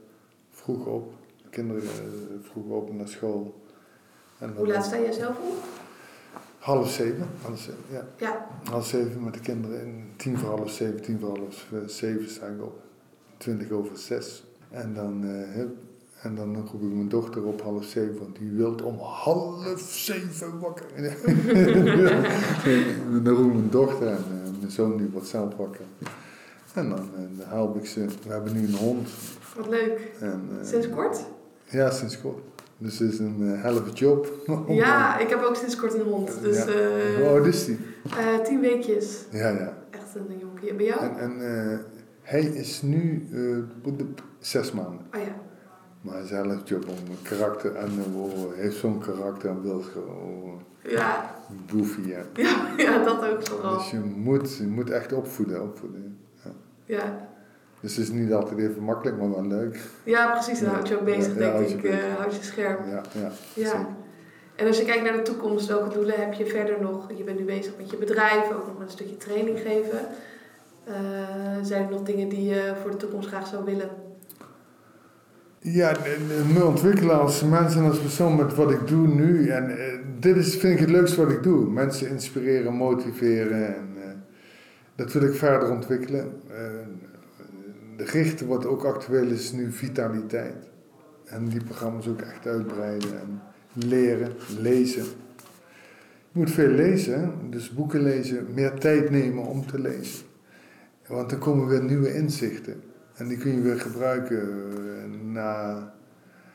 vroeg op. De kinderen eh, vroeg op naar school. En Hoe laat sta jij zelf op? Half zeven, half zeven, ja. ja. Half zeven met de kinderen. En tien voor half zeven, tien voor half zeven sta ik op. Twintig over zes. En dan uh, en dan roep ik mijn dochter op half zeven, want die wil om half zeven wakker. dan roep ik mijn dochter en uh, mijn zoon die wordt zelf wakker. En dan, uh, help ik ze. We hebben nu een hond. Wat leuk. En, sinds kort? Ja, sinds kort. Dus het is een uh, helft job. ja, ik heb ook sinds kort een hond. Dus, ja. Hoe oud is die? tien weekjes. Ja, ja. Echt een jonkie. Bij jou? En, en hij is nu zes maanden. Oh ja. Maar zelf job om karakter en heeft zo'n karakter en wil gewoon. Ja. Goofy, ja. ja. Ja, dat ook vooral. Dus je moet, je moet echt opvoeden, opvoeden. Ja. ja. Dus het is niet altijd even makkelijk, maar wel leuk. Ja, precies. Dan houd je ook bezig, denk ik. Houd je scherp. Ja, ja, ja. En als je kijkt naar de toekomst, welke doelen heb je verder nog? Je bent nu bezig met je bedrijf, ook nog met een stukje training geven. Uh, zijn er nog dingen die je voor de toekomst graag zou willen? Ja, me ontwikkelen als mens en als persoon met wat ik doe nu. En uh, dit is, vind ik het leukste wat ik doe. Mensen inspireren, motiveren. En, uh, dat wil ik verder ontwikkelen. De richten wat ook actueel is nu vitaliteit. En die programma's ook echt uitbreiden en leren, lezen. Je moet veel lezen, dus boeken lezen, meer tijd nemen om te lezen. Want dan komen weer nieuwe inzichten. En die kun je weer gebruiken eh, na,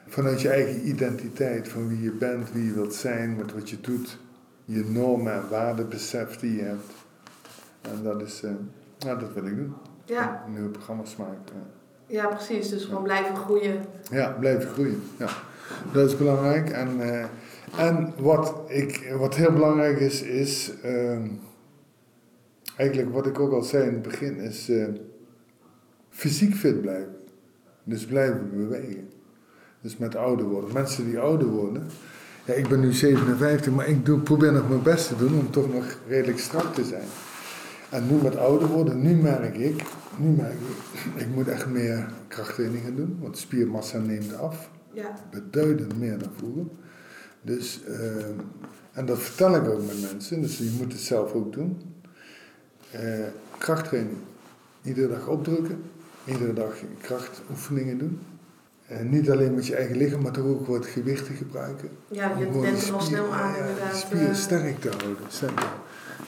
vanuit je eigen identiteit, van wie je bent, wie je wilt zijn, met wat je doet, je normen en waardebesef die je hebt. En dat is, nou, dat wil ik doen. Ja. Nieuwe programma's maken. Ja. precies. Dus gewoon blijven groeien. Ja, blijven groeien. Ja. Dat is belangrijk. En, uh, en wat, ik, wat heel belangrijk is, is uh, eigenlijk wat ik ook al zei in het begin, is uh, fysiek fit blijven. Dus blijven bewegen. Dus met ouder worden. Mensen die ouder worden, Ja, ik ben nu 57, maar ik doe, probeer nog mijn best te doen om toch nog redelijk strak te zijn. En nu met ouder worden, nu merk ik, nu merk ik, ik moet echt meer krachttrainingen doen, want spiermassa neemt af. Ja. Beduidend meer dan vroeger. Dus, uh, en dat vertel ik ook met mensen, dus je moet het zelf ook doen. Uh, krachttraining. Iedere dag opdrukken, iedere dag krachtoefeningen doen. En niet alleen met je eigen lichaam, maar toch ook wat gewichten gebruiken. Ja, je denkt er al snel aan inderdaad. spieren eh. sterk te houden. Sterk.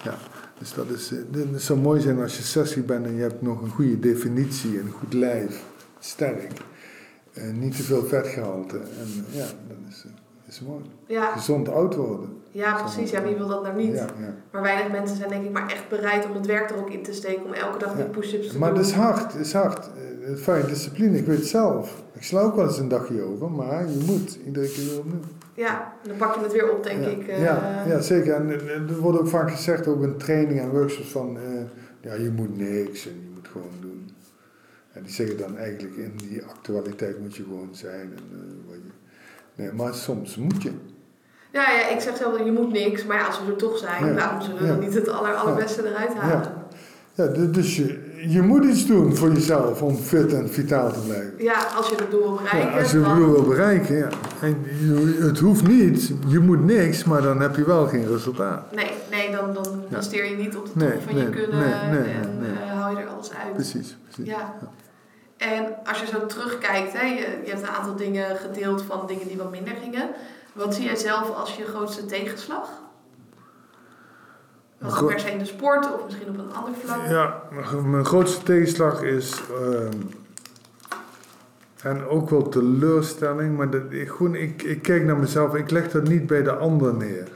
Ja. Dus dat is, het zou mooi zijn als je 60 bent en je hebt nog een goede definitie, een goed lijf, sterk. En niet te veel vetgehalte. En ja, dat is, is mooi. Ja. Gezond oud worden. Ja, precies. Ja, wie wil dat nou niet? Ja, ja. Maar weinig mensen zijn denk ik maar echt bereid om het werk er ook in te steken. Om elke dag die push-ups te Maar doen. het is hard, het is hard. Fijn, discipline, ik weet het zelf. Ik sla ook wel eens een dagje over, maar je moet iedere keer weer opnieuw. Ja, dan pak je het weer op, denk ja. ik. eh. ja, ja, zeker. En eh, er wordt ook vaak gezegd, ook in trainingen en workshops, van eh, ja, je moet niks en je moet gewoon doen. En die zeggen dan eigenlijk in die actualiteit moet je gewoon zijn. En, wat je, nee, maar soms moet je. Ja, ja, ik zeg zelf je moet niks. Maar ja, als we er toch zijn, Ja. waarom zullen we Ja. dan niet het aller, allerbeste eruit halen? Ja, du- dus je, je moet iets doen voor jezelf om fit en vitaal te blijven. Ja, als je het doel wil bereiken, Ja, als je het doel wil bereiken, ja. En het hoeft niet, je moet niks, maar dan heb je wel geen resultaat. Nee, nee dan, dan Ja. je niet op de top Nee, van nee, je kunnen nee, en eh, haal je er alles uit. Precies, precies. Ja. En als je zo terugkijkt, hè, je, je hebt een aantal dingen gedeeld van dingen die wat minder gingen. Wat zie jij zelf als je grootste tegenslag? Per se in de sport of misschien op een ander vlak? Ja, mijn- grootste tegenslag is. ehm, en ook wel teleurstelling, maar dat, ik, gewoon, ik, ik kijk naar mezelf, ik leg dat niet bij de ander neer.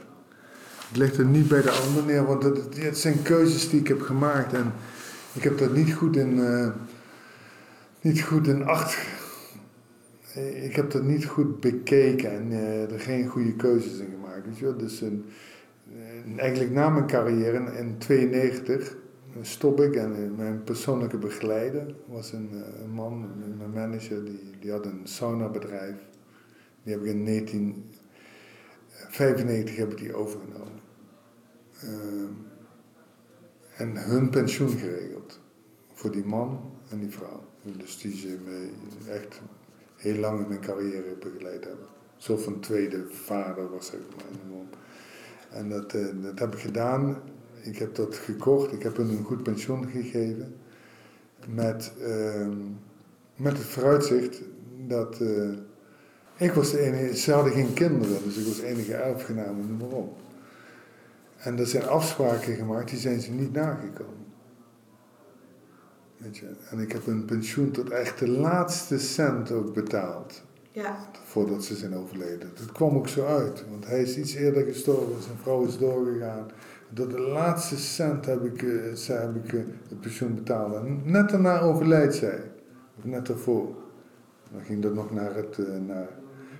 Ik leg dat niet bij de ander neer, want het, het zijn keuzes die ik heb gemaakt en ik heb dat niet goed in, eh, niet goed in acht. Ik heb dat niet goed bekeken en eh, er geen goede keuzes in gemaakt. Weet je wel? Dus een, eigenlijk na mijn carrière in 1992 stop ik en eh, mijn persoonlijke begeleider was een, eh, man, mijn manager, die, die had een saunabedrijf. Die heb ik in 1995 heb ik die overgenomen. En hun pensioen geregeld. Voor die man en die vrouw. Dus die ze me echt heel lang in mijn carrière begeleid hebben. Zo van tweede vader was noem maar op. En dat, eh, dat heb ik gedaan. Ik heb dat gekocht. Ik heb hun een goed pensioen gegeven. Met, ehm, met het vooruitzicht dat... eh, ik was de enige... Ze hadden geen kinderen, dus ik was de enige erfgename, noem maar op. En er zijn afspraken gemaakt, die zijn ze niet nagekomen. Weet je? En ik heb hun pensioen tot echt de laatste cent ook betaald Ja, voordat ze zijn overleden. Dat kwam ook zo uit, want hij is iets eerder gestorven, zijn vrouw is doorgegaan. Tot de laatste cent heb ik, eh, ze- heb ik eh, het pensioen betaald. En net daarna overlijdt zij, of net daarvoor. Dan ging dat nog naar, het, eh, naar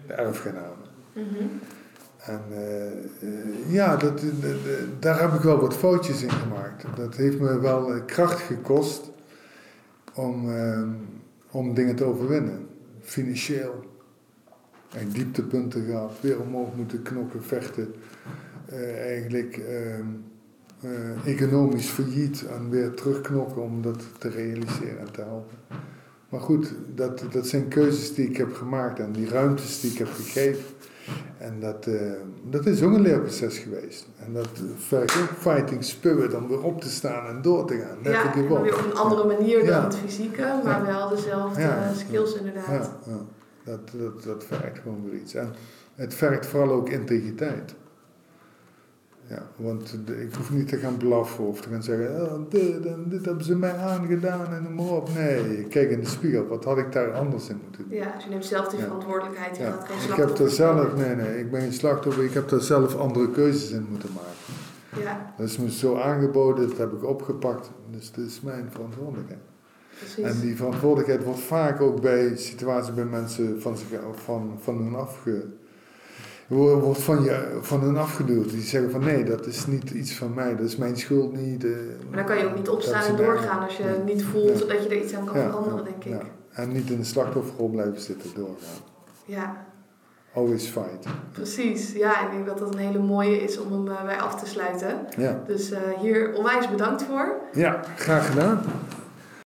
de erfgenamen. Mhm. En ja, dat, daar heb ik wel wat foutjes in gemaakt. Dat heeft me wel kracht gekost om, eh, om dingen te overwinnen. Financieel. Echt dieptepunten gehad, weer omhoog moeten knokken, vechten. Eh, eigenlijk ehm, eh, economisch failliet en weer terugknokken om dat te realiseren en te helpen. Maar goed, dat, dat zijn keuzes die ik heb gemaakt en die ruimtes die ik heb gegeven. En dat, eh, dat is ook een leerproces geweest. En dat vergt ook fighting spirit om weer op te staan en door te gaan. Ja en weer op een andere manier dan Ja. het fysieke, maar wel dezelfde skills inderdaad. Ja. Dat, dat, dat vergt gewoon weer iets. En het vergt vooral ook integriteit. Ja, want de- ik hoef niet te gaan blaffen of te gaan zeggen, oh, dit, en dit hebben ze mij aangedaan en noem maar op. Nee, kijk in de spiegel, wat had ik daar anders in moeten doen? Ja, dus je neemt zelf die Ja. verantwoordelijkheid. Je Ja, gaat geen ik heb daar zelf, nee, nee, ik ben geen slachtoffer, ik heb daar zelf andere keuzes in moeten maken. Ja, Dat is me zo aangeboden, dat heb ik opgepakt, dus dat is mijn verantwoordelijkheid. Precies. En die verantwoordelijkheid wordt vaak ook bij situaties bij mensen van, zich, van, van hun afge, wordt van, je, van hun afgeduwd. Die zeggen van nee, dat is niet iets van mij, dat is mijn schuld niet. eh, Maar dan kan je ook niet opstaan en doorgaan als je Nee. niet voelt dat je er iets aan kan Ja, veranderen, ja, denk ik. ja. En niet in de slachtofferrol blijven zitten doorgaan. Ja, always fight. Precies, ja, ik denk dat dat een hele mooie is om hem bij af te sluiten. Ja. Dus hier onwijs bedankt voor. Ja, graag gedaan.